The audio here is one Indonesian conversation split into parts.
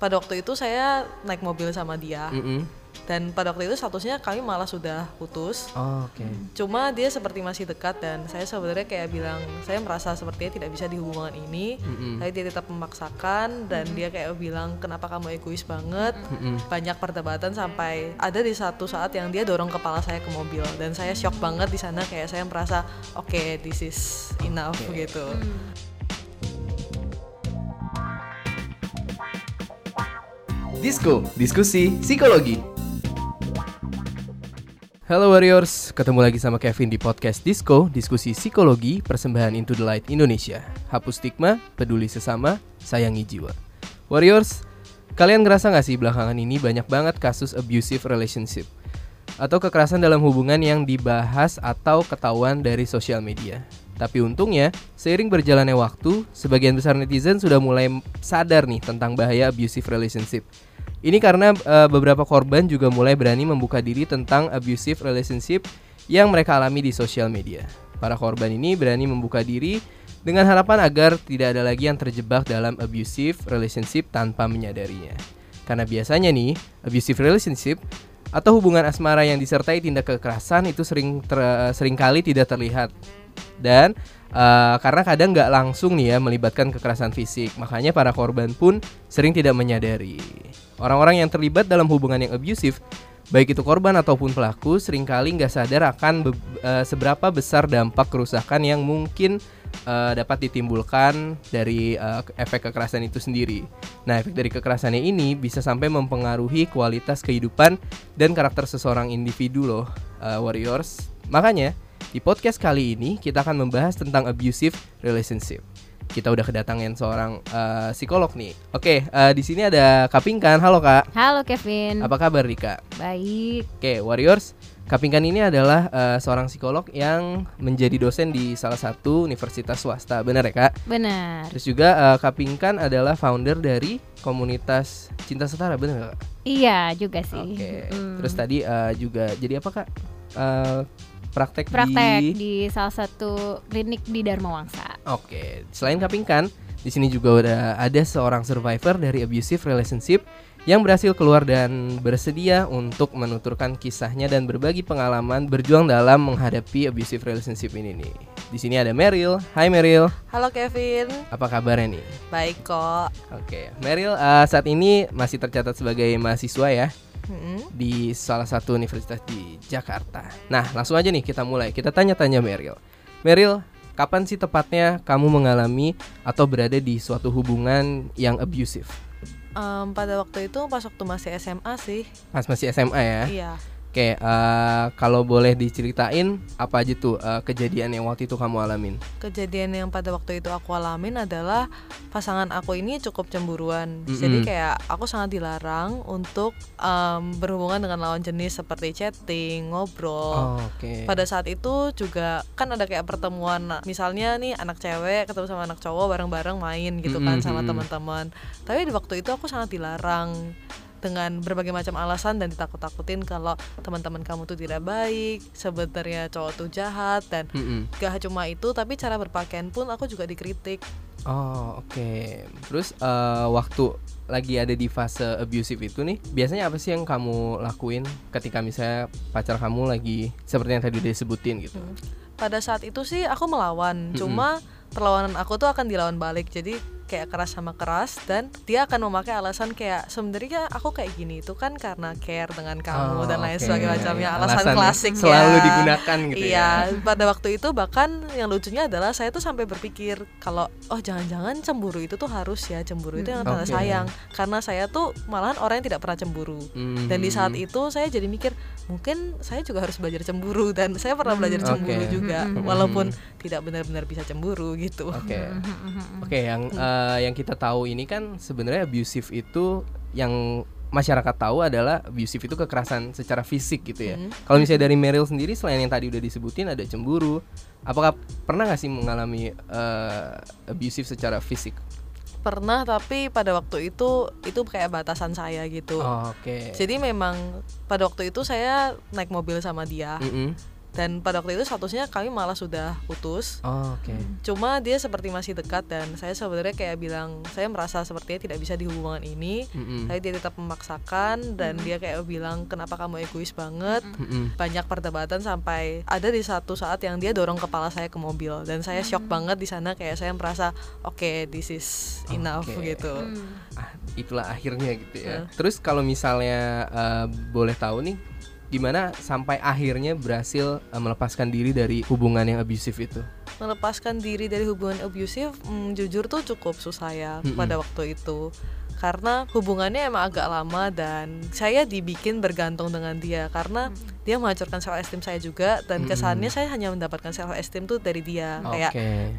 pada waktu itu saya naik mobil sama dia. Mm-mm. dan pada waktu itu statusnya kami malah sudah putus. Oh, Oke. cuma dia seperti masih dekat dan saya sebenarnya kayak bilang saya merasa sepertinya tidak bisa di hubungan ini. Mm-mm. tapi dia tetap memaksakan dan dia kayak bilang kenapa kamu egois banget? Mm-mm. banyak perdebatan sampai ada di satu saat yang dia dorong kepala saya ke mobil. Dan saya shock banget di sana kayak saya merasa oke this is enough gitu Disko, diskusi psikologi. Halo Warriors, ketemu lagi sama Kevin di podcast Disco, diskusi psikologi, persembahan Into the Light Indonesia. Hapus stigma, peduli sesama, sayangi jiwa. Warriors, kalian ngerasa gak sih belakangan ini banyak banget kasus abusive relationship? Atau kekerasan dalam hubungan yang dibahas atau ketahuan dari sosial media. Tapi untungnya, seiring berjalannya waktu, sebagian besar netizen sudah mulai sadar nih tentang bahaya abusive relationship. Ini karena eh, beberapa korban juga mulai berani membuka diri tentang abusive relationship yang mereka alami di sosial media. Para korban ini berani membuka diri dengan harapan agar tidak ada lagi yang terjebak dalam abusive relationship tanpa menyadarinya. Karena biasanya nih, abusive relationship atau hubungan asmara yang disertai tindak kekerasan itu sering ter, sering kali tidak terlihat dan eh, karena kadang nggak langsung nih ya melibatkan kekerasan fisik makanya para korban pun sering tidak menyadari orang-orang yang terlibat dalam hubungan yang abusive baik itu korban ataupun pelaku sering kali nggak sadar akan eh, seberapa besar dampak kerusakan yang mungkin eh, dapat ditimbulkan dari eh, efek kekerasan itu sendiri. Nah, efek dari kekerasannya ini bisa sampai mempengaruhi kualitas kehidupan dan karakter seseorang individu loh, eh, warriors. Makanya, di podcast kali ini kita akan membahas tentang abusive relationship. Kita udah kedatangan seorang eh, psikolog nih. Oke, eh, di sini ada Kapingkan. Halo Kak. Halo Kevin. Apa kabar nih Kak? Baik. Oke, Warriors, Kapingkan ini adalah eh, seorang psikolog yang menjadi dosen di salah satu universitas swasta, benar ya Kak? Benar. Terus juga eh, Kapingkan adalah founder dari komunitas Cinta Setara, benar Kak? Iya juga sih. Oke. Mm. Terus tadi eh, juga jadi apa Kak? Eh, praktek, praktek di di salah satu klinik di Dharma Wangsa. Oke, selain Kapingkan, di sini juga udah ada seorang survivor dari abusive relationship yang berhasil keluar dan bersedia untuk menuturkan kisahnya dan berbagi pengalaman berjuang dalam menghadapi abusive relationship ini nih. Di sini ada Meryl. Hai Meryl, halo Kevin apa kabarnya nih? baik kok Oke, Meryl eh, saat ini masih tercatat sebagai mahasiswa ya Mm-mm. di salah satu universitas di Jakarta. Nah, langsung aja nih kita mulai. Kita tanya-tanya Meryl. Meryl, kapan sih tepatnya kamu mengalami atau berada di suatu hubungan yang abusive? Em, pada waktu itu pas waktu masih SMA sih Pas masih SMA ya? iya Oke, eh, kalau boleh diceritain apa aja tuh eh, kejadian yang waktu itu kamu alamin? kejadian yang pada waktu itu aku alamin adalah pasangan aku ini cukup cemburuan Mm-mm. jadi kayak aku sangat dilarang untuk em, berhubungan dengan lawan jenis seperti chatting ngobrol Oh, Oke. pada saat itu juga kan ada kayak pertemuan misalnya nih anak cewek ketemu sama anak cowok bareng-bareng main gitu kan sama teman-teman tapi di waktu itu aku sangat dilarang dengan berbagai macam alasan dan ditakut-takutin kalau teman-teman kamu tuh tidak baik sebenarnya cowok tuh jahat dan Mm-mm. gak cuma itu tapi cara berpakaian pun aku juga dikritik Oh oke. Terus eh, waktu lagi ada di fase abusive itu nih, biasanya apa sih yang kamu lakuin ketika misalnya pacar kamu lagi seperti yang tadi udah disebutin gitu? pada saat itu sih aku melawan Mm-mm. cuma perlawanan aku tuh akan dilawan balik jadi kayak keras sama keras dan dia akan memakai alasan kayak sebenarnya aku kayak gini itu kan karena care dengan kamu Oh, dan lain oke. sebagainya alasan, Alasan klasik selalu ya. digunakan gitu iya ya. pada waktu itu bahkan yang lucunya adalah saya tuh sampai berpikir kalau oh jangan-jangan cemburu itu tuh harus ya cemburu itu yang tanda Oke. sayang karena saya tuh malahan orang yang tidak pernah cemburu dan di saat Mhm. itu saya jadi mikir mungkin saya juga harus belajar cemburu dan saya pernah belajar Hmm, cemburu oke. juga Mhm. walaupun tidak benar-benar bisa cemburu gitu Oke. Mm-hmm. Oke, yang eh, yang kita tahu ini kan sebenarnya abusive itu yang masyarakat tahu adalah abusive itu kekerasan secara fisik gitu ya. Hmm. Kalau misalnya dari Meryl sendiri selain yang tadi udah disebutin ada cemburu, apakah pernah nggak sih mengalami eh, abusive secara fisik? pernah tapi pada waktu itu itu kayak batasan saya gitu Oh, Oke. jadi memang pada waktu itu saya naik mobil sama dia Mm-mm. Dan pada waktu itu statusnya kami malah sudah putus Oh, oke. cuma dia seperti masih dekat dan saya sebenarnya kayak bilang saya merasa sepertinya tidak bisa di hubungan ini Mm-mm. tapi dia tetap memaksakan dan dia kayak bilang kenapa kamu egois banget Mm-mm. banyak perdebatan sampai ada di satu saat yang dia dorong kepala saya ke mobil dan saya shock banget di sana kayak saya merasa oke this is enough Oke. gitu Ah, itulah akhirnya gitu ya. Iya. Terus kalau misalnya eh, boleh tahu nih gimana sampai akhirnya berhasil eh, melepaskan diri dari hubungan yang abusive itu? melepaskan diri dari hubungan abusive hmm, jujur tuh cukup susah ya Mm-mm. pada waktu itu karena hubungannya emang agak lama dan saya dibikin bergantung dengan dia karena dia menghancurkan self esteem saya juga dan kesannya saya hanya mendapatkan self esteem tuh dari dia. Oke. kayak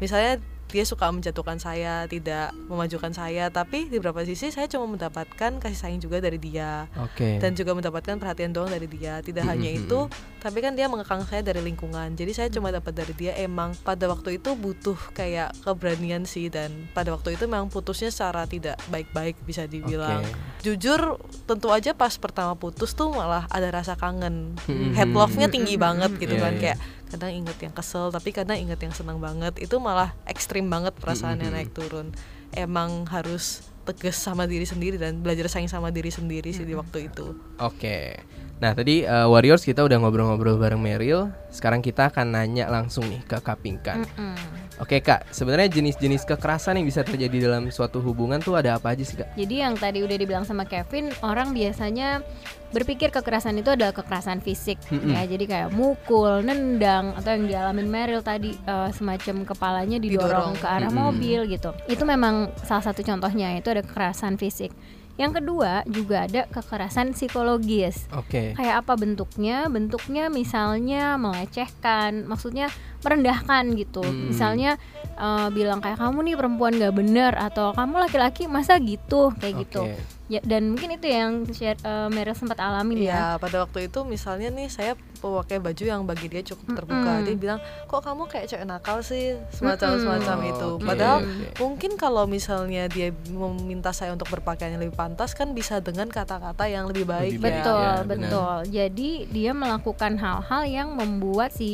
misalnya dia suka menjatuhkan saya tidak memajukan saya tapi di beberapa sisi saya cuma mendapatkan kasih sayang juga dari dia. Oke. dan juga mendapatkan perhatian doang dari dia. Tidak Mm-mm, hanya itu tapi kan dia mengekang saya dari lingkungan. Jadi saya cuma dapat dari dia emang pada waktu itu butuh kayak keberanian sih dan pada waktu itu memang putusnya secara tidak baik-baik bisa dibilang. Oke. jujur tentu aja pas pertama putus tuh malah ada rasa kangen Mm-mm. head love-nya tinggi banget gitu Iya, kan iya. kayak kadang inget yang kesel tapi kadang inget yang senang banget itu malah ekstrim banget perasaannya Mm-mm. naik turun emang harus tegas sama diri sendiri dan belajar sayang sama diri sendiri sih di waktu itu Oke. Nah tadi eh, Warriors kita udah ngobrol-ngobrol bareng Meryl. Sekarang kita akan nanya langsung nih ke Kak Pinkan. Mm-mm. Oke kak, sebenarnya jenis-jenis kekerasan yang bisa terjadi dalam suatu hubungan tuh ada apa aja sih kak? Jadi yang tadi udah dibilang sama Kevin, orang biasanya berpikir kekerasan itu adalah kekerasan fisik Mm-mm. ya. Jadi kayak mukul, nendang atau yang dialamin Meryl tadi eh, semacam kepalanya didorong, Didorong. ke arah Mm-mm. mobil gitu. Itu memang salah satu contohnya itu ada kekerasan fisik. Yang kedua juga ada kekerasan psikologis. Oke. Kayak apa bentuknya? Bentuknya misalnya melecehkan, maksudnya merendahkan gitu. Hmm. Misalnya eh, bilang kayak kamu nih perempuan gak bener atau kamu laki-laki masa gitu kayak gitu. Ya dan mungkin itu yang share, eh, Meryl sempat alamin ya. Iya, pada waktu itu misalnya nih saya pakai baju yang bagi dia cukup terbuka. Mm-mm. Dia bilang, "Kok kamu kayak cewek nakal sih?" semacam Mm-mm. semacam Oh, itu. oke, Padahal oke. mungkin kalau misalnya dia meminta saya untuk berpakaian yang lebih pantas kan bisa dengan kata-kata yang lebih baik Lebih baik, ya. Betul, ya, benar. betul. Jadi dia melakukan hal-hal yang membuat si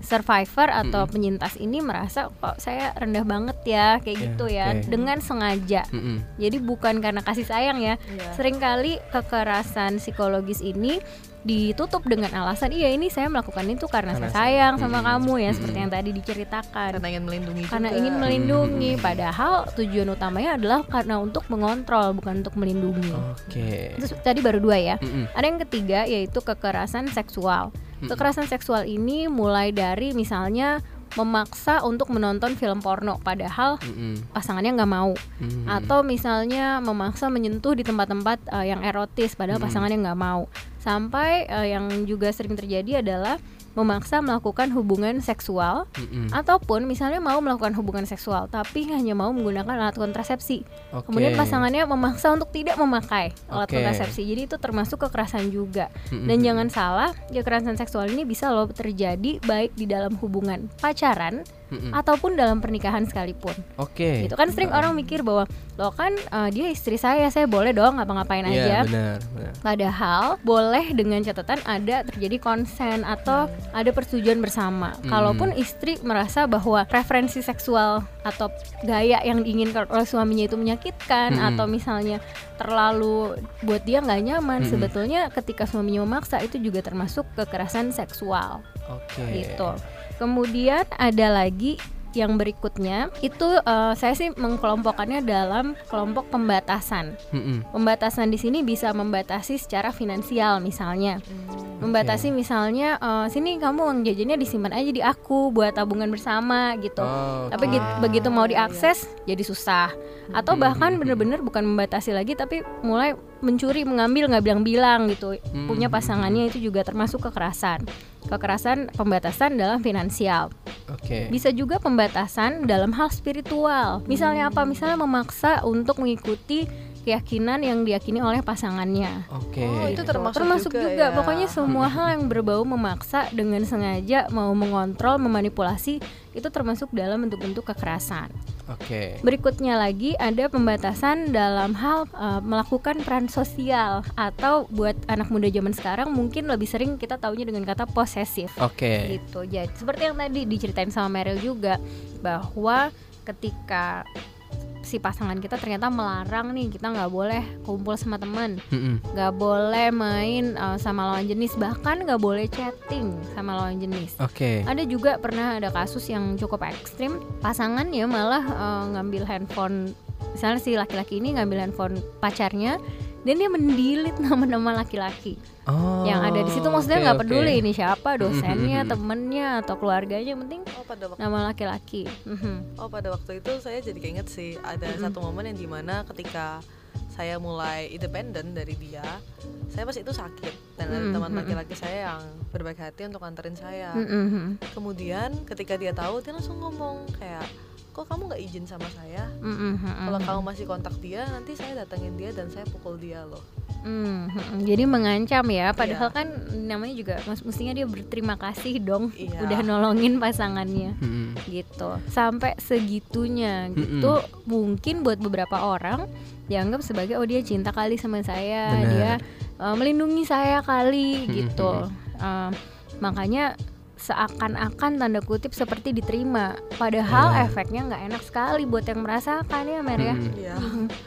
survivor atau Mm-mm. penyintas ini merasa kok saya rendah banget ya kayak Ya, gitu ya oke. dengan sengaja. Mm-mm. Jadi bukan karena kasih sayang ya. Iya. Seringkali kekerasan psikologis ini ditutup dengan alasan iya ini saya melakukan itu karena, Karena saya saya- sayang sama Mm-mm. kamu ya seperti Mm-mm. yang tadi diceritakan. Karena ingin melindungi Karena juga. ingin melindungi, Mm-mm. padahal tujuan utamanya adalah karena untuk mengontrol bukan untuk melindungi. Oke. Terus tadi baru dua ya. Mm-mm. Ada yang ketiga yaitu kekerasan seksual. Kekerasan seksual ini mulai dari misalnya memaksa untuk menonton film porno padahal Mm-mm. pasangannya nggak mau Mm-mm. atau misalnya memaksa menyentuh di tempat-tempat eh, yang erotis padahal Mm-mm. pasangannya nggak mau sampai eh, yang juga sering terjadi adalah memaksa melakukan hubungan seksual Mm-mm. ataupun misalnya mau melakukan hubungan seksual tapi hanya mau menggunakan alat kontrasepsi Oke. kemudian pasangannya memaksa untuk tidak memakai alat Oke. kontrasepsi jadi itu termasuk kekerasan juga Mm-mm. dan jangan salah kekerasan seksual ini bisa loh terjadi baik di dalam hubungan pacaran Mm-mm. ataupun dalam pernikahan sekalipun Oke. gitu kan sering orang mikir bahwa lo kan eh, dia istri saya saya boleh dong ngapa-ngapain Iya, aja benar, benar. Padahal boleh dengan catatan ada terjadi konsen atau ada persetujuan bersama. Hmm. Kalaupun istri merasa bahwa preferensi seksual atau gaya yang diinginkan oleh suaminya itu menyakitkan Hmm. atau misalnya terlalu buat dia nggak nyaman, Hmm. sebetulnya ketika suaminya memaksa itu juga termasuk kekerasan seksual Oke. gitu. Kemudian ada lagi yang berikutnya itu eh, saya sih mengkelompokkannya dalam kelompok pembatasan. Mm-mm. Pembatasan di sini bisa membatasi secara finansial misalnya. Membatasi misalnya eh, sini kamu uang jajannya disimpan aja di aku buat tabungan bersama gitu. Oh, Tapi oke. git- begitu mau diakses jadi susah. Atau bahkan bener-bener bukan membatasi lagi tapi mulai mencuri, mengambil nggak bilang-bilang gitu. Hmm, Punya hmm, pasangannya itu juga termasuk kekerasan. Kekerasan pembatasan dalam finansial. Oke. Bisa juga pembatasan dalam hal spiritual. Misalnya apa? Misalnya memaksa untuk mengikuti keyakinan yang diyakini oleh pasangannya. Oke. Oh, itu termasuk Termasuk juga juga, ya. pokoknya semua hal yang berbau memaksa dengan sengaja mau mengontrol, memanipulasi itu termasuk dalam bentuk-bentuk kekerasan. Oke. Berikutnya lagi ada pembatasan dalam hal uh, melakukan peran sosial atau buat anak muda zaman sekarang mungkin lebih sering kita taunya dengan kata posesif. Oke. Gitu. Jadi seperti yang tadi diceritain sama Meryl juga bahwa ketika si pasangan kita ternyata melarang nih kita nggak boleh kumpul sama teman. Nggak boleh main uh, sama lawan jenis. Bahkan nggak boleh chatting sama lawan jenis. Oke. ada juga pernah ada kasus yang cukup ekstrim. Pasangannya malah uh, ngambil handphone. Misalnya si laki-laki ini ngambil handphone pacarnya dan dia mendilit nama-nama laki-laki Oh. yang ada di situ maksudnya nggak oke. peduli ini siapa dosennya temennya atau keluarganya yang penting oh pada waktu nama laki-laki Mhm. oh pada waktu itu saya jadi keinget sih ada Mm-mm. satu momen yang di mana ketika saya mulai independen dari dia saya pas itu sakit dan ada Mm-mm, teman laki-laki saya yang berbaik hati untuk anterin saya Mhm. kemudian ketika dia tahu dia langsung ngomong kayak kok kamu nggak izin sama saya Mhm. kalau kamu masih kontak dia nanti saya datengin dia dan saya pukul dia loh Mhm. Jadi mengancam ya, padahal Iya. kan namanya juga mas- mestinya dia berterima kasih dong Iya. udah nolongin pasangannya Mm-mm. gitu. Sampai segitunya gitu mungkin buat beberapa orang dianggap sebagai oh dia cinta kali sama saya, Benar. dia uh, melindungi saya kali gitu. Uh, makanya seakan-akan tanda kutip seperti diterima, padahal Ya. efeknya nggak enak sekali buat yang merasakan ya Mer ya. Mm-mm. Iya,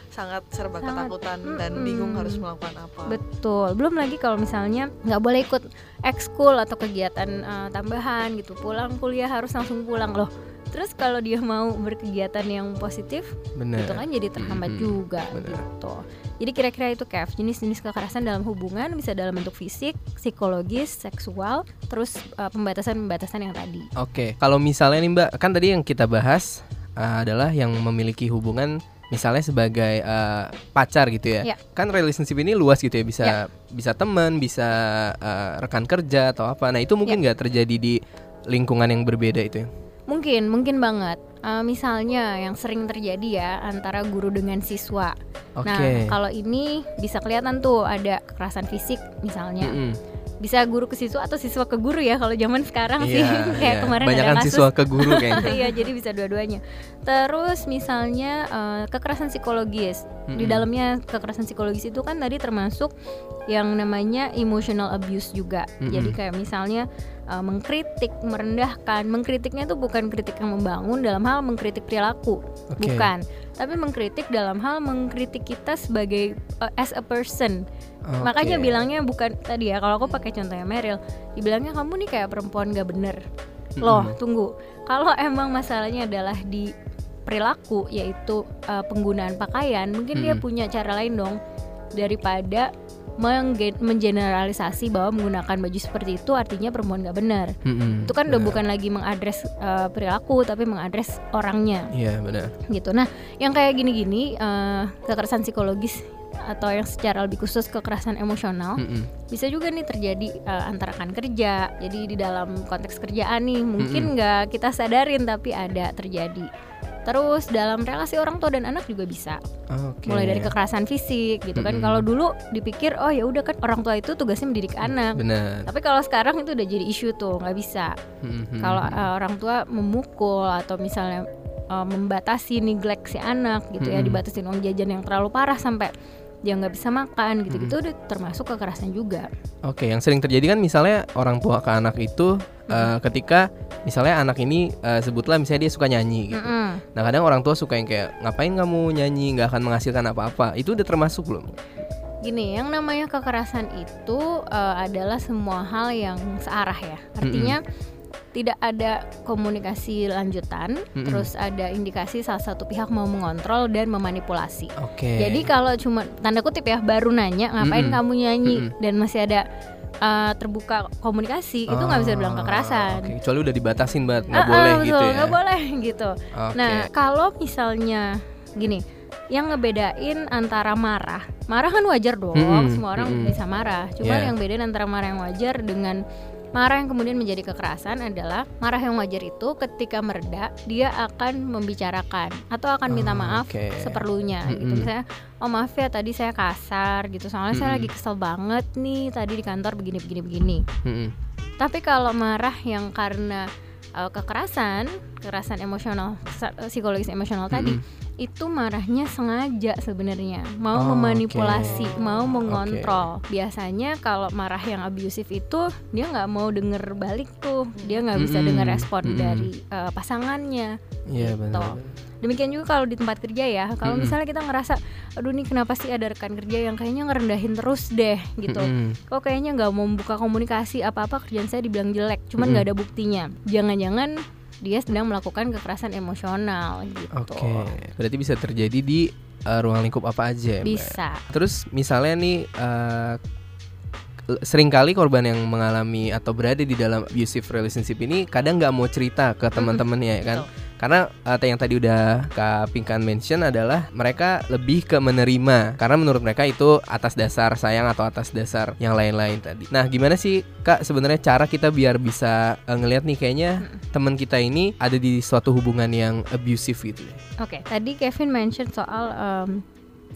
sangat serba Sangat, ketakutan dan mm-mm. bingung harus melakukan apa. Betul. Belum lagi kalau misalnya nggak boleh ikut ekskul atau kegiatan eh, tambahan gitu. Pulang kuliah harus langsung pulang loh. Terus kalau dia mau berkegiatan yang positif, Benar. itu kan jadi terhambat Mhm. juga Benar. gitu. Jadi kira-kira itu Kev, jenis-jenis kekerasan dalam hubungan bisa dalam bentuk fisik, psikologis, seksual, terus eh, pembatasan-pembatasan yang tadi. Oke, kalau misalnya nih Mbak, kan tadi yang kita bahas uh, adalah yang memiliki hubungan misalnya sebagai uh, pacar gitu ya. Ya. Kan relationship ini luas gitu ya, bisa Ya. bisa teman, bisa uh, rekan kerja atau apa. Nah, itu Ya. mungkin nggak terjadi di lingkungan yang berbeda itu ya. Mungkin, mungkin banget. Eh, misalnya yang sering terjadi ya antara guru dengan siswa. Oke. Nah, kalau ini bisa kelihatan tuh ada kekerasan fisik misalnya. Mm-mm. Bisa guru ke siswa atau siswa ke guru ya kalau zaman sekarang sih. Iya, Kayak iya. kemarin Banyakan ada kasus. siswa ke guru kayaknya. Iya, jadi bisa dua-duanya. Terus misalnya eh, kekerasan psikologis. Di Mm-mm. dalamnya kekerasan psikologis itu kan tadi termasuk yang namanya emotional abuse juga. Mm-mm. Jadi kayak misalnya eh, mengkritik, merendahkan. Mengkritiknya itu bukan kritik yang membangun dalam hal mengkritik perilaku, Oke. bukan. Tapi mengkritik dalam hal mengkritik kita sebagai eh, as a person. Oke. Makanya bilangnya bukan tadi ya kalau aku pakai contohnya Meryl, dibilangnya kamu nih kayak perempuan gak bener. Loh, Mm-mm. tunggu. Kalau emang masalahnya adalah di perilaku yaitu uh, penggunaan pakaian, mungkin dia Mm-mm. punya cara lain dong daripada mengge- mengeneralisasi bahwa menggunakan baju seperti itu artinya perempuan gak benar. Mm-mm. Itu kan udah Benar. bukan lagi mengadres uh, perilaku tapi mengadres orangnya Iya, benar. gitu. Nah, yang kayak gini-gini uh, kekerasan psikologis atau yang secara lebih khusus kekerasan emosional Mm-mm. bisa juga nih terjadi uh, antara rekan kerja. Jadi di dalam konteks kerjaan nih mungkin nggak kita sadarin tapi ada terjadi. Terus dalam relasi orang tua dan anak juga bisa. Oke. Mulai dari kekerasan fisik gitu kan. Mm-mm. Kalau dulu dipikir oh ya udah kan orang tua itu tugasnya mendidik anak. Benar. Tapi kalau sekarang itu udah jadi isu tuh nggak bisa. Mm-mm. Kalau uh, orang tua memukul atau misalnya uh, membatasi neglect si anak gitu ya, Mm-mm. dibatasin uang jajan yang terlalu parah sampai dia nggak bisa makan gitu-gitu udah termasuk kekerasan juga. Oke, yang sering terjadi kan misalnya orang tua ke anak itu Mm-hmm. eh, ketika misalnya anak ini eh, sebutlah misalnya dia suka nyanyi gitu. Mm-mm. Nah kadang orang tua suka yang kayak ngapain kamu nyanyi nggak akan menghasilkan apa-apa. Itu udah termasuk belum? Gini, yang namanya kekerasan itu uh, adalah semua hal yang searah ya. Artinya tidak ada komunikasi lanjutan, Mm-mm. terus ada indikasi salah satu pihak mau mengontrol dan memanipulasi. Oke. Jadi kalau cuma tanda kutip ya baru nanya ngapain Mm-mm. kamu nyanyi Mm-mm. dan masih ada uh, terbuka komunikasi itu nggak bisa dibilang Ah, kekerasan. Oke, kecuali udah dibatasin banget nggak ah, boleh betul, gitu ya. nggak boleh gitu. Nah, kalau misalnya gini, yang ngebedain antara marah, marah kan wajar dong, Mm-mm, semua orang mm-mm. bisa marah. Cuman Yeah. yang bedain antara marah yang wajar dengan marah yang kemudian menjadi kekerasan adalah marah yang wajar itu ketika mereda dia akan membicarakan atau akan minta Ah, maaf oke. seperlunya gitu. Mm-mm. Misalnya, oh maaf ya tadi saya kasar gitu, soalnya saya Mm-mm. lagi kesel banget nih tadi di kantor begini begini begini. Mm-mm. Tapi kalau marah yang karena uh, kekerasan, kekerasan emosional, psikologis emosional tadi Mm-mm. Itu marahnya sengaja sebenarnya mau Oh, memanipulasi, oke. mau mengontrol. Biasanya kalau marah yang abusif itu dia nggak mau denger balik tuh, dia nggak bisa Mm-mm, dengar respon mm-mm. dari uh, pasangannya. Iya Gitu. benar. Demikian juga kalau di tempat kerja ya. Kalau Mm-mm. misalnya kita ngerasa, aduh nih kenapa sih ada rekan kerja yang kayaknya ngerendahin terus deh gitu. Mm-mm. Kok kayaknya nggak mau membuka komunikasi apa-apa kerjaan saya dibilang jelek, cuman nggak ada buktinya. Jangan-jangan dia sedang melakukan kekerasan emosional gitu. Oke. Berarti bisa terjadi di uh, ruang lingkup apa aja ya, Mbak? Bisa. Terus misalnya nih uh, sering kali korban yang mengalami atau berada di dalam abusive relationship ini kadang nggak mau cerita ke teman-temannya ya kan karena uh, yang tadi udah Kak Pinkan mention adalah mereka lebih ke menerima karena menurut mereka itu atas dasar sayang atau atas dasar yang lain-lain tadi. Nah, gimana sih Kak sebenarnya cara kita biar bisa uh, ngelihat nih kayaknya teman kita ini ada di suatu hubungan yang abusive gitu ya. Oke, tadi Kevin mention soal em,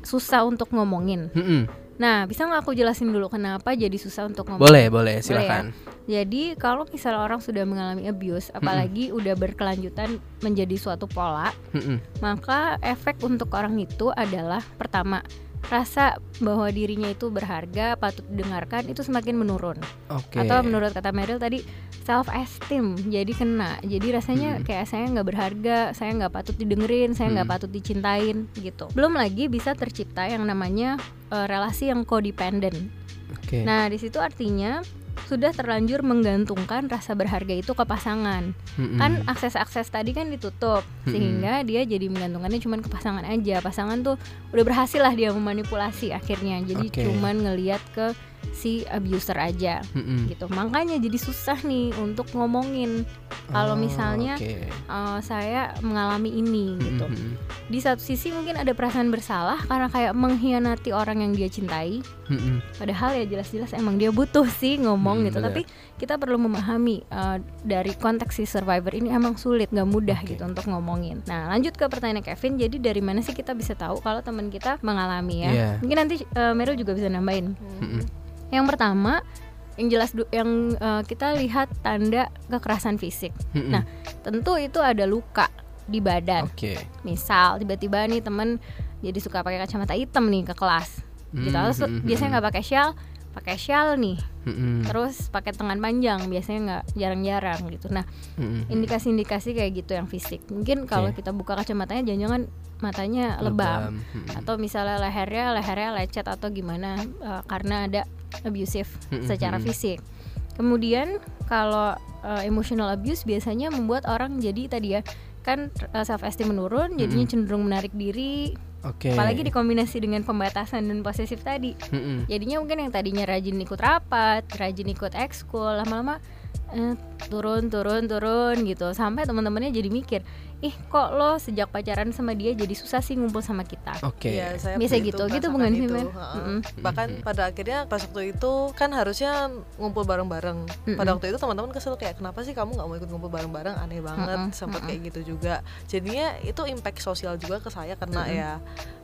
susah untuk ngomongin. Mm-mm. Nah, bisa nggak aku jelasin dulu kenapa jadi susah untuk ngomong? Boleh, boleh, silakan. Jadi kalau misalnya orang sudah mengalami abuse, apalagi udah berkelanjutan menjadi suatu pola, Mm-mm. maka efek untuk orang itu adalah pertama rasa bahwa dirinya itu berharga, patut didengarkan itu semakin menurun. Oke. Atau menurut kata Meryl tadi self esteem jadi kena. Jadi rasanya Hmm. kayak saya nggak berharga, saya nggak patut didengerin, saya nggak Hmm. patut dicintain gitu. Belum lagi bisa tercipta yang namanya eh, relasi yang codependent. Oke. Nah, di situ artinya sudah terlanjur menggantungkan rasa berharga itu ke pasangan. Mm-mm. Kan akses-akses tadi kan ditutup Mm-mm. sehingga dia jadi menggantungkannya cuma ke pasangan aja. Pasangan tuh udah berhasil lah dia memanipulasi akhirnya. Jadi Oke. cuman ngeliat ke si abuser aja Mm-mm. gitu. Makanya jadi susah nih untuk ngomongin kalau Oh, misalnya oke. eh, saya mengalami ini gitu. Mm-mm. Di satu sisi mungkin ada perasaan bersalah karena kayak mengkhianati orang yang dia cintai. Mm-mm. Padahal ya jelas-jelas emang dia butuh sih ngomong Hmm, gitu. Tapi kita perlu memahami eh, dari konteks si survivor ini emang sulit, nggak mudah Oke. gitu untuk ngomongin. Nah lanjut ke pertanyaan Kevin. Jadi dari mana sih kita bisa tahu kalau teman kita mengalami ya? Iya. Mungkin nanti eh, Meryl juga bisa nambahin. Mm-mm. Yang pertama yang jelas yang eh, kita lihat tanda kekerasan fisik. Mm-mm. Nah, Tentu itu ada luka di badan. Oke. Misal tiba-tiba nih temen jadi suka pakai kacamata hitam nih ke kelas. Gitu. Hmm, Terus hmm, biasanya hmm. nggak pakai shawl, pakai shawl nih. Mm-mm. Terus pakai tangan panjang, biasanya nggak jarang-jarang gitu. Nah, Mm-mm. indikasi-indikasi kayak gitu yang fisik. Mungkin kalau Oke. kita buka kacamatanya jangan-jangan matanya lebam. Mm-mm. Atau misalnya lehernya lehernya lecet atau gimana eh, karena ada abusive secara fisik. Kemudian kalau eh, emotional abuse biasanya membuat orang jadi tadi ya kan self esteem menurun, jadinya cenderung menarik diri, Oke. apalagi dikombinasi dengan pembatasan dan posesif tadi. Jadinya mungkin yang tadinya rajin ikut rapat, rajin ikut ekskul, lama-lama eh, turun turun turun gitu sampai teman-temannya jadi mikir, ih kok lo sejak pacaran sama dia jadi susah sih ngumpul sama kita. Oke. Iya, saya Biasa gitu, gitu bukan sih, heeh. Mm-mm. Bahkan Mm-mm. pada akhirnya pas waktu itu kan harusnya ngumpul bareng-bareng. Mm-mm. Pada waktu itu teman-teman kesel kayak kenapa sih kamu nggak mau ikut ngumpul bareng-bareng? Aneh banget, Mm-mm, sempat mm-mm. kayak gitu juga. Jadinya itu impact sosial juga ke saya karena Mm-mm. ya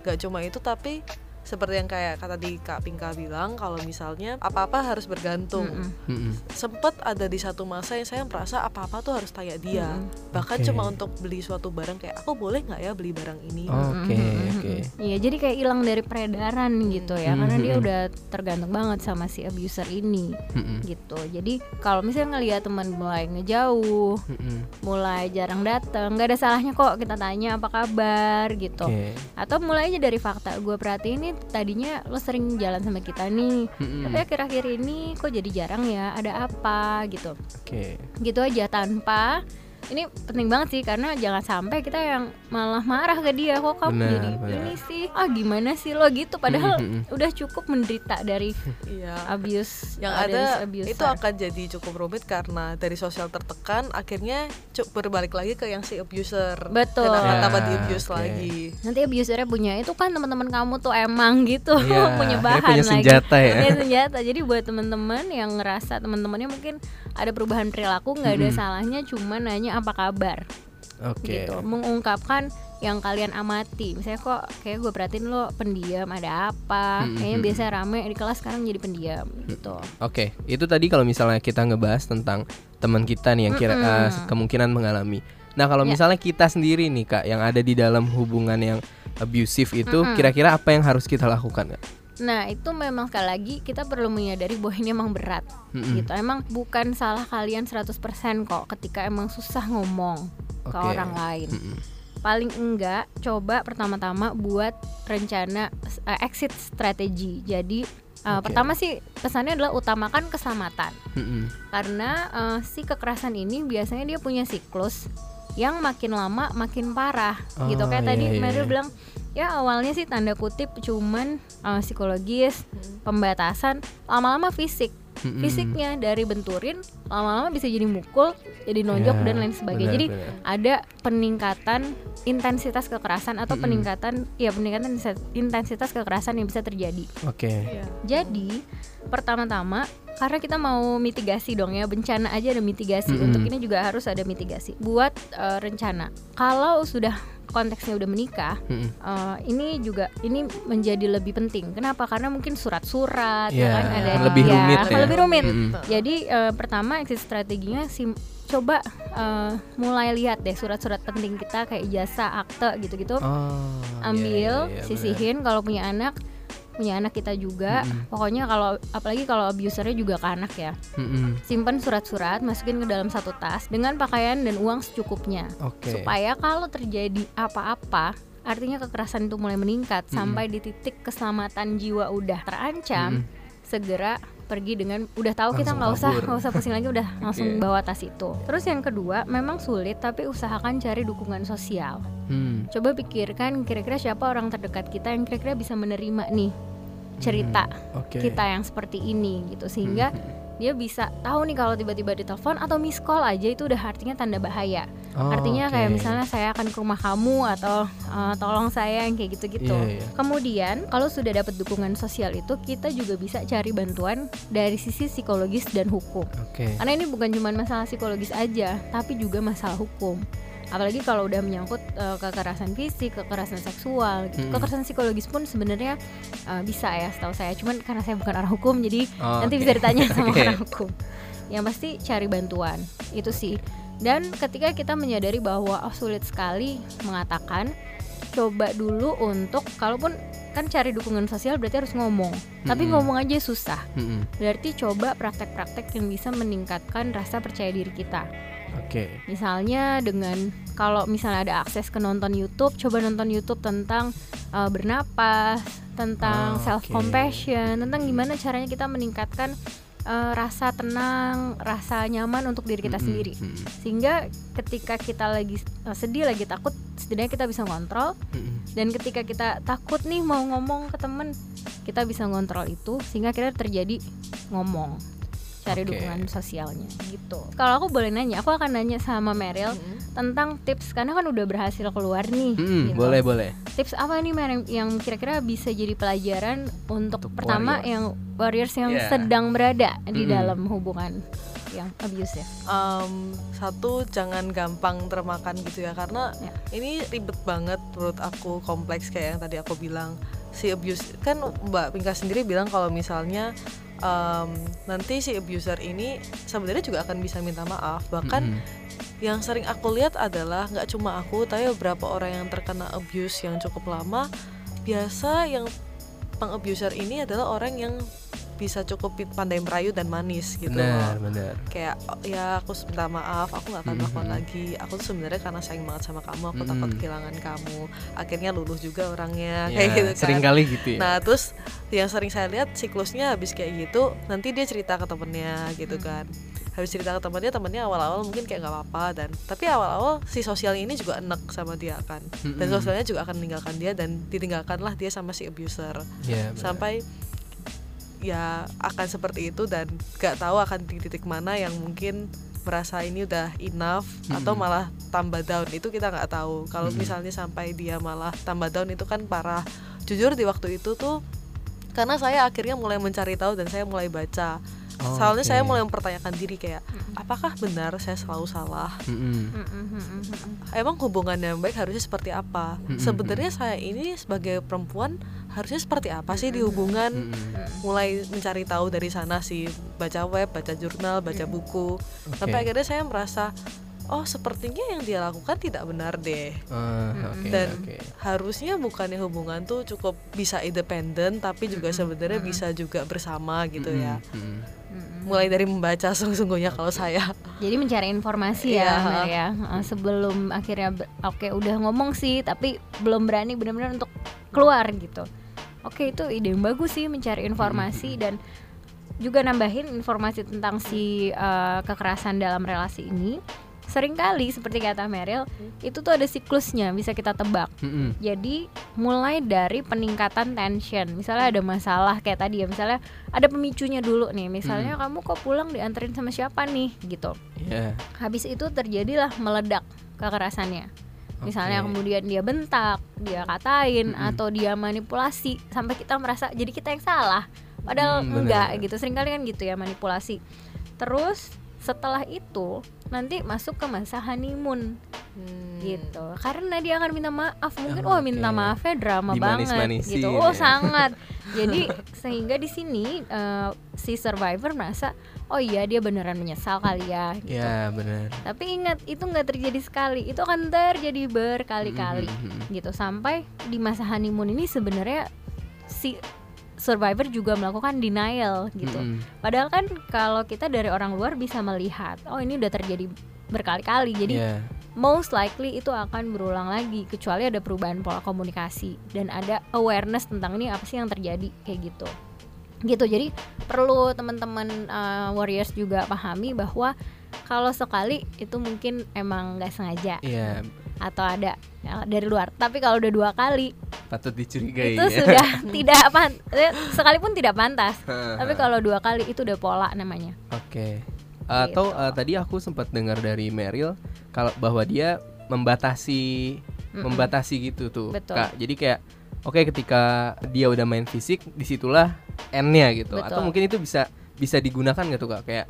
gak cuma itu tapi seperti yang kayak kata di Kak Pinka bilang kalau misalnya apa-apa harus bergantung. Mm-mm. Mm-mm. Sempet ada di satu masa yang saya merasa apa-apa tuh harus tanya dia. Mm-mm. Bahkan Oke. cuma untuk beli suatu barang kayak aku boleh nggak ya beli barang ini? Oke, oke. Iya, jadi kayak hilang dari peredaran gitu ya, karena dia udah tergantung banget sama si abuser ini Mm-mm. gitu. Jadi kalau misalnya ngelihat teman mulai ngejauh, Mm-mm. mulai jarang datang, nggak ada salahnya kok kita tanya apa kabar gitu. Oke. Atau mulai aja dari fakta gue perhatiin tadinya lo sering jalan sama kita nih, tapi akhir-akhir ini kok jadi jarang ya, ada apa gitu. Oke. Gitu aja tanpa ini penting banget sih karena jangan sampai kita yang malah marah ke dia kok kamu Benar, jadi benar. ini sih ah gimana sih lo gitu padahal Mm-mm. udah cukup menderita dari Iya. abuse yang ada abuser. itu akan jadi cukup rumit karena dari sosial tertekan akhirnya cuk berbalik lagi ke yang si abuser Betul. dan akan Ya, tambah di abuse oke. lagi nanti abusernya punya itu kan teman-teman kamu tuh emang gitu Iya, punya bahan punya lagi senjata ya. Punya senjata jadi buat teman-teman yang ngerasa teman-temannya mungkin ada perubahan perilaku nggak ada salahnya cuma nanya apa kabar Oke. gitu mengungkapkan yang kalian amati misalnya kok kayak gue perhatiin lo pendiam ada apa Mm-mm, kayaknya mm-mm. biasa rame di kelas sekarang jadi pendiam gitu Oke, itu tadi kalau misalnya kita ngebahas tentang teman kita nih yang kira Mm-mm. eh, kemungkinan mengalami. Nah, kalau Ya. misalnya kita sendiri nih Kak yang ada di dalam hubungan yang abusive itu, kira-kira apa yang harus kita lakukan Kak? Nah itu memang sekali lagi kita perlu menyadari bahwa ini emang berat Mm-mm. gitu emang bukan salah kalian 100% kok ketika emang susah ngomong ke Oke. orang lain Mm-mm. paling enggak coba pertama-tama buat rencana eh, exit strategi jadi eh, Oke. pertama sih pesannya adalah utamakan keselamatan Mm-mm. karena eh, si kekerasan ini biasanya dia punya siklus yang makin lama makin parah gitu Oh, kayak iya, tadi iya, Meryl iya. bilang ya awalnya sih tanda kutip cuman eh, psikologis pembatasan lama-lama fisik Mm-mm. fisiknya dari benturin lama-lama bisa jadi mukul jadi nonjok Ya, dan lain sebagainya jadi benar. ada peningkatan intensitas kekerasan atau Mm-mm. peningkatan ya peningkatan intensitas kekerasan yang bisa terjadi Oke. Iya. jadi pertama-tama karena kita mau mitigasi dong ya bencana aja ada mitigasi. Mm-mm. untuk ini juga harus ada mitigasi. Buat eh, rencana. Kalau sudah konteksnya udah menikah Mm-mm. eh, ini juga ini menjadi lebih penting. Kenapa? Karena mungkin surat-surat Ya, ya kan? Ada lebih ya, rumit ya. lebih rumit. Mm-mm. jadi eh, pertama exit strateginya sim coba eh, mulai lihat deh surat-surat penting kita kayak jasa akte gitu-gitu. Oh, ambil iya, iya, iya, sisihin kalau punya anak punya anak kita juga Mm-mm. pokoknya kalau apalagi kalau abusernya juga ke anak ya. Mm-mm. simpan surat-surat masukin ke dalam satu tas dengan pakaian dan uang secukupnya Oke. supaya kalau terjadi apa-apa artinya kekerasan itu mulai meningkat Mm-mm. sampai di titik keselamatan jiwa udah terancam Mm-mm. segera pergi dengan udah tahu kita nggak usah nggak usah pusing lagi udah langsung Oke. bawa tas itu terus yang kedua memang sulit tapi usahakan cari dukungan sosial Hmm. coba pikirkan kira-kira siapa orang terdekat kita yang kira-kira bisa menerima nih cerita Oke. kita yang seperti ini gitu sehingga dia bisa tahu nih kalau tiba-tiba ditelepon atau miss call aja itu udah artinya tanda bahaya Oh, artinya oke. kayak misalnya saya akan ke rumah kamu atau eh, tolong saya yang kayak gitu-gitu Iya, iya. kemudian kalau sudah dapat dukungan sosial itu kita juga bisa cari bantuan dari sisi psikologis dan hukum Oke. karena ini bukan cuma masalah psikologis aja tapi juga masalah hukum apalagi kalau udah menyangkut eh, kekerasan fisik kekerasan seksual gitu. Mm-mm. kekerasan psikologis pun sebenarnya eh, bisa ya setahu saya cuman karena saya bukan orang hukum jadi Oh, nanti bisa ditanya sama Oke. orang hukum yang pasti cari bantuan itu sih dan ketika kita menyadari bahwa oh, sulit sekali mengatakan coba dulu untuk kalaupun kan cari dukungan sosial berarti harus ngomong tapi Mm-mm. ngomong aja susah Mm-mm. berarti coba praktek-praktek yang bisa meningkatkan rasa percaya diri kita Oke. misalnya dengan kalau misalnya ada akses ke nonton YouTube coba nonton YouTube tentang uh, bernapas tentang Ah, self compassion tentang gimana caranya kita meningkatkan uh, rasa tenang rasa nyaman untuk diri kita Mm-mm. sendiri Mm-mm. sehingga ketika kita lagi uh, sedih lagi takut setidaknya kita bisa ngontrol Mm-mm. dan ketika kita takut nih mau ngomong ke temen kita bisa ngontrol itu sehingga kita terjadi ngomong cari Oke. dukungan sosialnya gitu kalau aku boleh nanya aku akan nanya sama Meryl tentang tips karena kan udah berhasil keluar nih Mm-mm, gitu. Boleh boleh. tips apa nih Meryl yang kira-kira bisa jadi pelajaran untuk, Untuk pertama warriors. yang warriors yang Yeah. sedang berada di Mm-mm. dalam hubungan yang abusive Em, satu jangan gampang termakan gitu ya karena Ya. ini ribet banget menurut aku kompleks kayak yang tadi aku bilang si abuse kan Mbak Pinka sendiri bilang kalau misalnya em, nanti si abuser ini sebenarnya juga akan bisa minta maaf bahkan Mm-mm. yang sering aku lihat adalah nggak cuma aku tapi beberapa orang yang terkena abuse yang cukup lama biasa yang pengabuser ini adalah orang yang bisa cukup pandai merayu dan manis gitu Benar loh benar. kayak "Oh, ya aku minta maaf aku nggak akan melakukan Mhm. lagi aku tuh sebenarnya karena sayang banget sama kamu aku takut Mhm. kehilangan kamu akhirnya luluh juga orangnya Ya, kayak gitu kan Sering kali gitu ya. nah terus yang sering saya lihat siklusnya habis kayak gitu nanti dia cerita ke temennya gitu Hmm. kan habis cerita ke temennya temennya awal-awal mungkin kayak nggak apa-apa dan tapi awal-awal si sosial ini juga enek sama dia kan dan Mm-mm. sosialnya juga akan meninggalkan dia dan ditinggalkanlah dia sama si abuser Ya, benar. sampai ya akan seperti itu dan gak tahu akan di titik mana yang mungkin merasa ini udah enough atau Mm-mm. malah tambah down itu kita nggak tahu kalau Mm-mm. misalnya sampai dia malah tambah down itu kan parah jujur di waktu itu tuh karena saya akhirnya mulai mencari tahu dan saya mulai baca Oh, soalnya saya oke. mulai mempertanyakan diri kayak apakah benar saya selalu salah? Emang hubungan yang baik harusnya seperti apa? Mm-mm. sebenarnya saya ini sebagai perempuan harusnya seperti apa sih di hubungan? mulai mencari tahu dari sana sih baca web baca jurnal baca buku. Sampai akhirnya saya merasa oh sepertinya yang dia lakukan tidak benar deh. Ah, oke, dan oke. harusnya bukannya hubungan tuh cukup bisa independen tapi juga sebenarnya bisa juga bersama gitu ya. Mulai dari membaca sungguh-sungguhnya kalau saya Jadi mencari informasi ya, Iya. Ya. Uh, sebelum akhirnya oke udah ngomong sih, tapi belum berani benar-benar untuk keluar gitu. Oke itu ide yang bagus sih mencari informasi dan juga nambahin informasi tentang si uh, kekerasan dalam relasi ini. Seringkali seperti kata Meryl, itu tuh ada siklusnya bisa kita tebak. Mm-mm. Jadi mulai dari peningkatan tension. Misalnya ada masalah kayak tadi ya, misalnya ada pemicunya dulu nih. Misalnya kamu kok pulang dianterin sama siapa nih gitu. Iya. Habis itu terjadilah meledak kekerasannya. Misalnya Oke. kemudian dia bentak, dia katain atau dia manipulasi sampai kita merasa jadi kita yang salah. Padahal Hmm, bener. enggak gitu. Seringkali kan gitu ya manipulasi. Terus setelah itu nanti masuk ke masa honeymoon Hmm. gitu karena dia akan minta maaf mungkin Oh, wah minta oke. maafnya drama banget gitu ya. oh sangat jadi sehingga di sini eh, si survivor merasa oh iya dia beneran menyesal kali ya gitu. Ya benar. tapi ingat itu nggak terjadi sekali itu akan terjadi berkali-kali Mhm. gitu sampai di masa honeymoon ini sebenarnya si survivor juga melakukan denial gitu. Mm-mm. padahal kan kalau kita dari orang luar bisa melihat oh ini udah terjadi berkali-kali. Jadi Iya. most likely itu akan berulang lagi kecuali ada perubahan pola komunikasi dan ada awareness tentang ini apa sih yang terjadi kayak gitu. Gitu. Jadi perlu teman-teman uh, warriors juga pahami bahwa kalau sekali itu mungkin emang nggak sengaja. Iya, atau ada ya, dari luar tapi kalau udah dua kali patut dicurigai itu ya. sudah tidak pan eh, sekalipun tidak pantas tapi kalau dua kali itu udah pola namanya Oke. Atau Gitu. eh, tadi aku sempat dengar dari Meryl kalau bahwa dia membatasi Mm-mm. membatasi gitu tuh. Betul. Kak. Jadi kayak oke ketika dia udah main fisik di situlah end-nya gitu. Betul. Atau mungkin itu bisa bisa digunakan gitu Kak. Kayak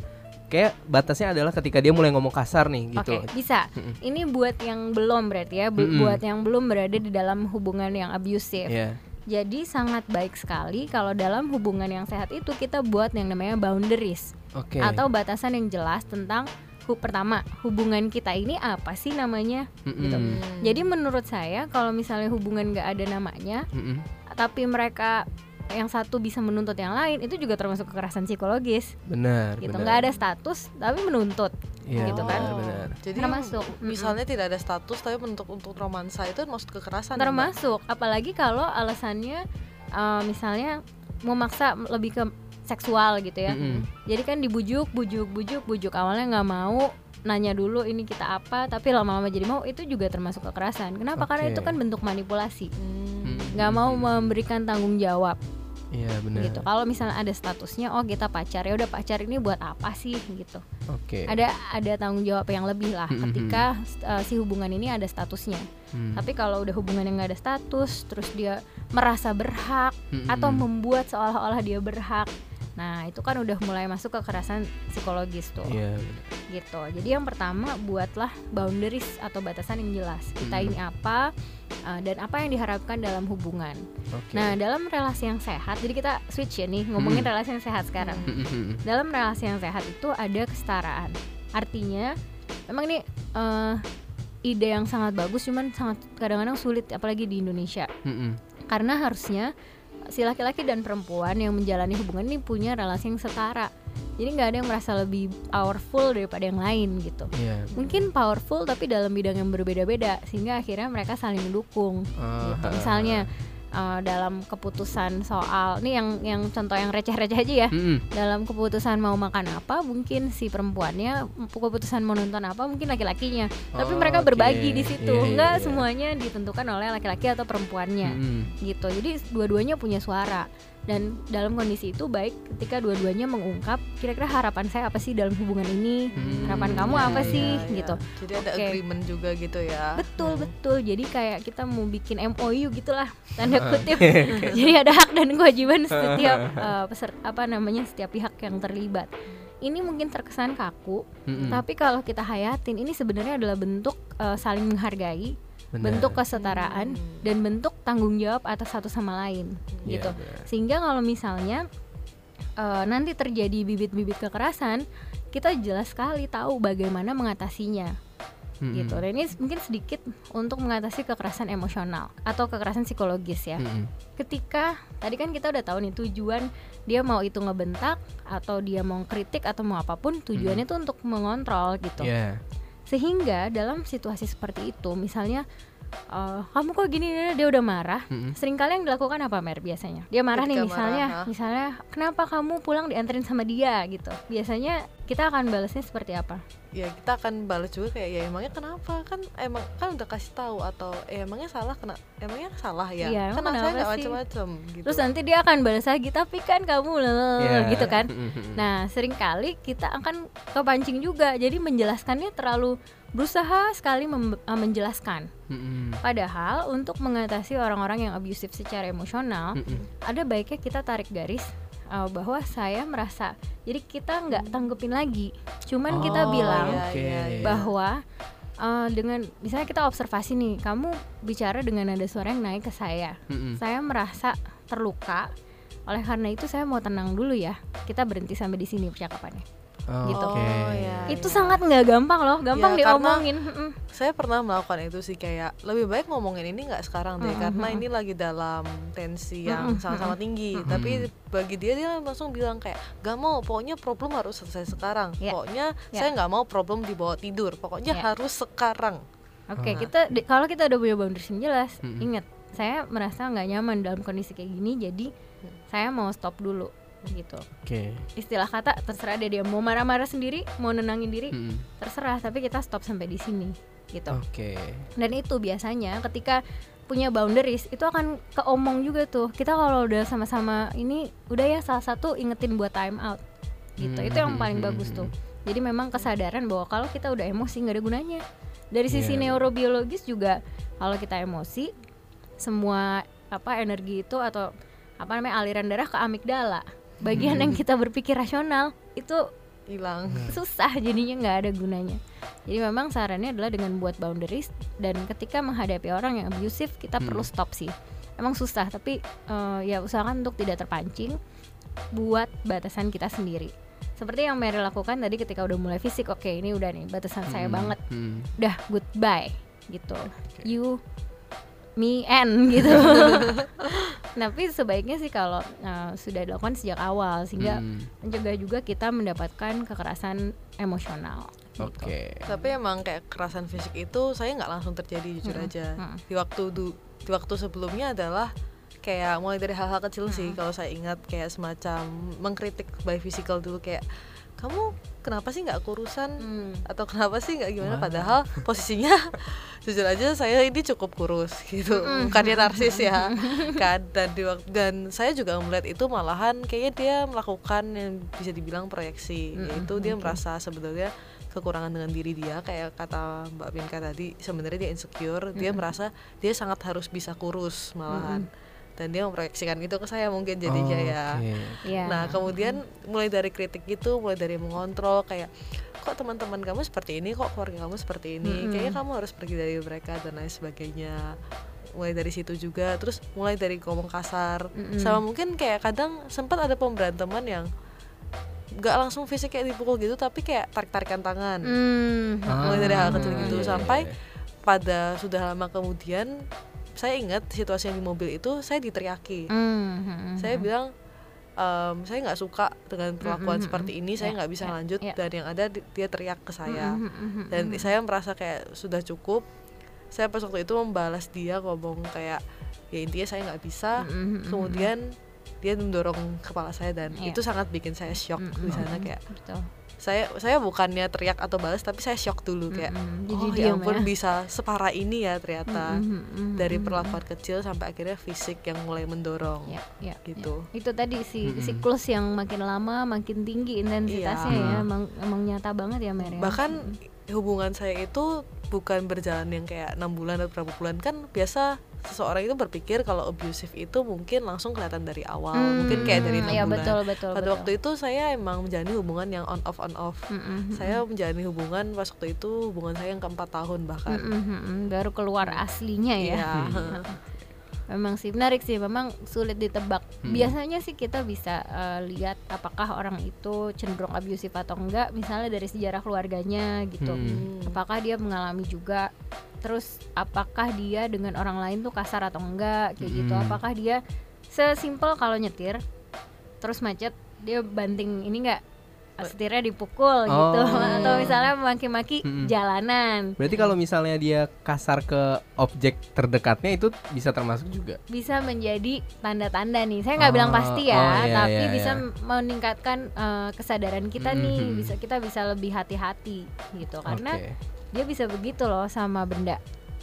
kayak batasnya adalah ketika dia mulai ngomong kasar nih gitu. Oke, bisa. Mm-mm. Ini buat yang belum berarti ya, bu- Mm-mm. buat yang belum berada di dalam hubungan yang abusive. Iya. Jadi sangat baik sekali kalau dalam hubungan yang sehat itu kita buat yang namanya boundaries Oke. atau batasan yang jelas tentang hu- pertama hubungan kita ini apa sih namanya. Gitu. Jadi menurut saya kalau misalnya hubungan nggak ada namanya, Mm-mm. tapi mereka yang satu bisa menuntut yang lain itu juga termasuk kekerasan psikologis Benar, gitu benar. nggak ada status tapi menuntut Iya, gitu kan. benar, benar. Jadi Termasuk. misalnya tidak ada status tapi untuk untuk romansa itu maksud kekerasan. ya, termasuk apalagi kalau alasannya uh, misalnya memaksa lebih ke seksual gitu ya Mm-mm. jadi kan dibujuk bujuk bujuk bujuk awalnya nggak mau nanya dulu ini kita apa tapi lama-lama jadi mau itu juga termasuk kekerasan kenapa karena Oke. itu kan bentuk manipulasi Hmm. nggak mau memberikan tanggung jawab Iya, benar. gitu kalau misalnya ada statusnya oh kita pacar ya udah pacar ini buat apa sih gitu Oke. ada ada tanggung jawab yang lebih lah Mm-mm. ketika uh, si hubungan ini ada statusnya Hmm. tapi kalau udah hubungan yang nggak ada status terus dia merasa berhak atau membuat seolah-olah dia berhak nah itu kan udah mulai masuk kekerasan psikologis tuh Iya, benar. gitu jadi yang pertama buatlah boundaries atau batasan yang jelas kita Mm. ini apa uh, dan apa yang diharapkan dalam hubungan Oke. nah dalam relasi yang sehat jadi kita switch ya nih ngomongin Mm. relasi yang sehat sekarang Mm-mm. dalam relasi yang sehat itu ada kesetaraan. Artinya, memang ini eh, ide yang sangat bagus, cuman sangat kadang-kadang sulit, apalagi di Indonesia. Karena harusnya si laki-laki dan perempuan yang menjalani hubungan ini punya relasi yang setara. Jadi nggak ada yang merasa lebih powerful daripada yang lain gitu. Iya. Mungkin powerful tapi dalam bidang yang berbeda-beda, sehingga akhirnya mereka saling mendukung Ah, gitu. ha, Misalnya eh, dalam keputusan soal, ini yang yang contoh yang receh-receh aja ya Mm-mm. dalam keputusan mau makan apa mungkin si perempuannya keputusan mau nonton apa mungkin laki-lakinya tapi Oh, mereka oke. berbagi di situ Iya, iya, nggak iya. semuanya ditentukan oleh laki-laki atau perempuannya Mm-mm. gitu jadi dua-duanya punya suara dan dalam kondisi itu baik ketika dua-duanya mengungkap kira-kira harapan saya apa sih dalam hubungan ini? Hmm, harapan kamu Iya, apa iya, sih? iya. gitu. Jadi ada Oke. agreement juga gitu ya. Betul Hmm. betul. Jadi kayak kita mau bikin MOU gitulah tanda kutip. Jadi ada hak dan kewajiban setiap eh, peser- apa namanya setiap pihak yang terlibat. Ini mungkin terkesan kaku Mm-mm. tapi kalau kita hayatin ini sebenarnya adalah bentuk eh, saling menghargai Benar. bentuk kesetaraan Hmm. dan bentuk tanggung jawab atas satu sama lain Iya, gitu benar. sehingga kalau misalnya eh, nanti terjadi bibit-bibit kekerasan kita jelas sekali tahu bagaimana mengatasinya Mm-mm. gitu dan ini mungkin sedikit untuk mengatasi kekerasan emosional atau kekerasan psikologis ya Mm-mm. ketika tadi kan kita udah tahu nih tujuan dia mau itu ngebentak atau dia mau kritik atau mau apa pun tujuannya tuh untuk mengontrol gitu Iya. Sehingga dalam situasi seperti itu misalnya eh, kamu kok gini dia udah marah Mm-mm. Seringkali yang dilakukan apa Mer biasanya? Dia marah nih Ketika misalnya, marah, misalnya kenapa kamu pulang dianterin sama dia gitu. Biasanya kita akan balasnya seperti apa? ya kita akan balas juga kayak ya emangnya kenapa kan emang kan udah kasih tahu atau eh, emangnya salah kena emangnya salah ya Iya, kan saya nggak sih? macem-macem gitu Terus nanti dia akan balas lagi, tapi kan kamu lele Iya. gitu kan. Mm-mm. Nah, sering kali kita akan kepancing juga. Jadi menjelaskannya terlalu berusaha sekali eh, menjelaskan. Mm-mm. Padahal untuk mengatasi orang-orang yang abusive secara emosional, Mm-mm. ada baiknya kita tarik garis uh, bahwa saya merasa. Jadi kita nggak tanggepin lagi. Cuman kita Oh, bilang iya, oke. iya, iya. bahwa uh, dengan misalnya kita observasi nih, kamu bicara dengan nada suara yang naik ke saya. Mm-mm. Saya merasa terluka. Oleh karena itu saya mau tenang dulu ya. Kita berhenti sampai di sini percakapannya. Oh, gitu. oke. Oh, iya. itu sangat nggak gampang loh, gampang Ya, karena- diomongin. Saya pernah melakukan itu sih kayak lebih baik ngomongin ini nggak sekarang deh Mm-mm, karena mm-mm. ini lagi dalam tensi yang sama-sama tinggi tapi bagi dia dia langsung bilang kayak gak mau pokoknya problem harus selesai sekarang Ya. pokoknya Ya. saya nggak mau problem dibawa tidur pokoknya Ya. harus sekarang Oke, Oh. kita di- kalau kita udah punya boundaries yang jelas, Mm-mm. ingat, saya merasa nggak nyaman dalam kondisi kayak gini, jadi saya mau stop dulu gitu. Oke. Istilah kata terserah deh dia mau marah-marah sendiri, mau nenangin diri, Mm-mm. terserah, tapi kita stop sampai di sini gitu. Oke. Dan itu biasanya ketika punya boundaries itu akan keomong juga tuh. Kita kalau udah sama-sama ini udah ya salah satu ingetin buat time out. Gitu. Itu yang paling Hmm. bagus tuh. Jadi memang kesadaran bahwa kalau kita udah emosi nggak ada gunanya. Dari sisi Iya. neurobiologis juga kalau kita emosi semua apa energi itu atau apa namanya aliran darah ke amigdala. Bagian Hmm. yang kita berpikir rasional itu hilang susah jadinya nggak ada gunanya jadi memang sarannya adalah dengan buat boundaries dan ketika menghadapi orang yang abusive kita Hmm. perlu stop sih emang susah tapi eh, ya usahakan untuk tidak terpancing buat batasan kita sendiri seperti yang Mary lakukan tadi ketika udah mulai fisik oke ini udah nih batasan saya Mm-mm. banget Mm. udah goodbye gitu you me and gitu tapi sebaiknya sih kalau eh, sudah dilakukan sejak awal sehingga Mm. mencegah juga kita mendapatkan kekerasan emosional. gitu. Oke. tapi emang kayak kekerasan fisik itu saya nggak langsung terjadi jujur Mm-mm, aja mm. di waktu du- di waktu sebelumnya adalah kayak mulai dari hal-hal kecil sih kalau saya ingat kayak semacam mengkritik by physical dulu kayak kamu kenapa sih nggak kurusan? Hmm. atau kenapa sih nggak gimana? Wah. padahal posisinya jujur aja saya ini cukup kurus gitu. Bukannya narsis ya. Kan dan di dan saya juga melihat itu malahan kayaknya dia melakukan yang bisa dibilang proyeksi. Mm-mm, yaitu dia oke. merasa sebenarnya kekurangan dengan diri dia kayak kata Mbak Binka tadi sebenarnya dia insecure dia merasa dia sangat harus bisa kurus malahan dan dia memproyeksikan itu ke saya mungkin jadinya ya Oke. Iya. Nah, kemudian mulai dari kritik gitu, mulai dari mengontrol kayak kok teman-teman kamu seperti ini, kok keluarga kamu seperti ini, Mm-mm. kayaknya kamu harus pergi dari mereka dan lain sebagainya. Mulai dari situ juga, terus mulai dari ngomong kasar, Mm-mm. sama mungkin kayak kadang sempat ada pemberantaman yang nggak langsung fisik kayak dipukul gitu, tapi kayak tarik-tarikan tangan. Hmm. Mulai dari hal kecil Ah, gitu iya, sampai iya. pada sudah lama kemudian saya ingat situasi yang di mobil itu saya diteriaki Hmm. saya bilang "Em, saya nggak suka dengan perlakuan mm, seperti ini saya Ya, nggak bisa ya, lanjut ya. dan yang ada di- dia teriak ke saya Hmm. dan saya merasa kayak sudah cukup saya pas waktu itu membalas dia ngomong kayak ya intinya saya nggak bisa Hmm. kemudian dia mendorong kepala saya dan Iya. itu sangat bikin saya shock Mm-mm. di sana kayak betul saya saya bukannya teriak atau balas tapi saya shock dulu kayak Mm-mm. Jadi oh ya ampun ya. bisa separah ini ya ternyata Mm-mm, mm-mm, dari perlakuan kecil sampai akhirnya fisik yang mulai mendorong ya, ya, gitu ya. itu tadi si Mm-mm. siklus yang makin lama makin tinggi intensitasnya Iya. ya emang emang nyata banget ya Mer ya. bahkan hubungan saya itu bukan berjalan yang kayak enam bulan atau berapa bulan kan biasa seseorang itu berpikir kalau abusive itu mungkin langsung kelihatan dari awal Hmm, mungkin kayak dari enam ya bulan betul betul pada betul. waktu itu saya emang menjalani hubungan yang on off on off Mm-mm, saya menjalani hubungan pas waktu itu hubungan saya yang keempat tahun bahkan mm-mm, mm-mm. baru keluar aslinya ya Iya. memang sih menarik sih memang sulit ditebak Hmm. biasanya sih kita bisa eh, lihat apakah orang itu cenderung abusive atau enggak misalnya dari sejarah keluarganya gitu Hmm. apakah dia mengalami juga terus apakah dia dengan orang lain tuh kasar atau enggak kayak gitu Hmm. apakah dia sesimpel kalau nyetir terus macet dia banting ini enggak setirnya dipukul gitu Oh. atau misalnya maki-maki Mm-mm. jalanan Berarti kalau misalnya dia kasar ke objek terdekatnya itu bisa termasuk juga. bisa menjadi tanda-tanda nih. Saya nggak Oh, bilang pasti ya, oh, iya, tapi iya, bisa iya. meningkatkan eh, kesadaran kita Mhm. nih. Bisa kita bisa lebih hati-hati gitu karena Oke. Dia bisa begitu loh sama benda,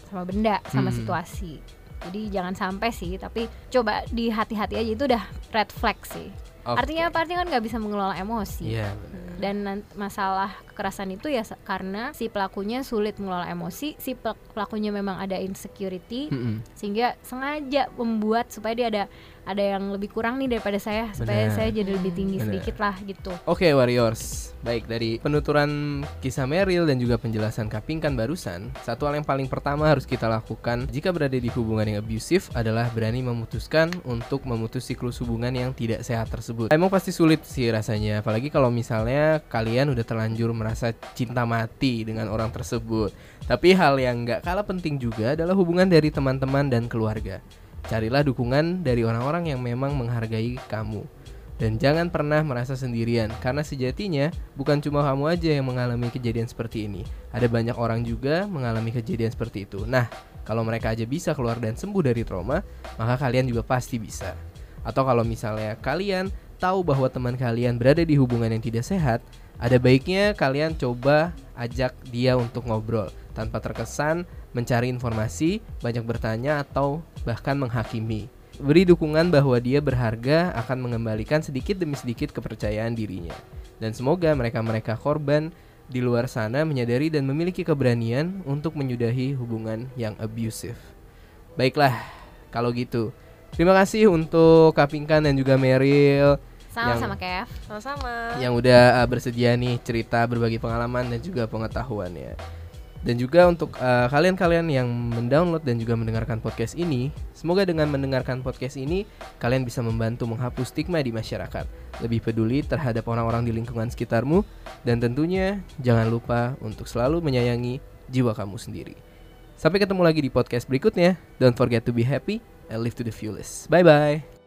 sama benda, sama Hmm. situasi. Jadi jangan sampai sih, tapi coba di hati-hati aja itu udah red flag sih. Oke. Artinya apa? Artinya kan nggak bisa mengelola emosi. Iya, benar. Dan masalah kekerasan itu ya karena si pelakunya sulit mengelola emosi, si pel- pelakunya memang ada insecurity, Mm-mm. sehingga sengaja membuat supaya dia ada ada yang lebih kurang nih daripada saya supaya saya jadi lebih tinggi Benar. sedikit lah gitu Oke Warriors, baik dari penuturan kisah Meryl dan juga penjelasan Kapingkan barusan, satu hal yang paling pertama harus kita lakukan jika berada di hubungan yang abusive adalah berani memutuskan untuk memutus siklus hubungan yang tidak sehat tersebut. Emang pasti sulit sih rasanya, apalagi kalau misalnya kalian udah terlanjur merasa cinta mati dengan orang tersebut. Tapi hal yang nggak kalah penting juga adalah hubungan dari teman-teman dan keluarga. Carilah dukungan dari orang-orang yang memang menghargai kamu. Dan jangan pernah merasa sendirian karena sejatinya bukan cuma kamu aja yang mengalami kejadian seperti ini. Ada banyak orang juga mengalami kejadian seperti itu. Nah, kalau mereka aja bisa keluar dan sembuh dari trauma, maka kalian juga pasti bisa. Atau kalau misalnya kalian tahu bahwa teman kalian berada di hubungan yang tidak sehat, ada baiknya kalian coba ajak dia untuk ngobrol tanpa terkesan mencari informasi, banyak bertanya atau bahkan menghakimi. Beri dukungan bahwa dia berharga akan mengembalikan sedikit demi sedikit kepercayaan dirinya. Dan semoga mereka-mereka korban di luar sana menyadari dan memiliki keberanian untuk menyudahi hubungan yang abusive. Baiklah, kalau gitu. Terima kasih untuk Kapingkan dan juga Meryl sama-sama Kev sama-sama yang udah uh, bersedia nih cerita berbagi pengalaman dan juga pengetahuannya. Dan juga untuk uh, kalian-kalian yang mendownload dan juga mendengarkan podcast ini, semoga dengan mendengarkan podcast ini kalian bisa membantu menghapus stigma di masyarakat, lebih peduli terhadap orang-orang di lingkungan sekitarmu, dan tentunya jangan lupa untuk selalu menyayangi jiwa kamu sendiri. Sampai ketemu lagi di podcast berikutnya. Don't forget to be happy and live to the fullest. Bye bye.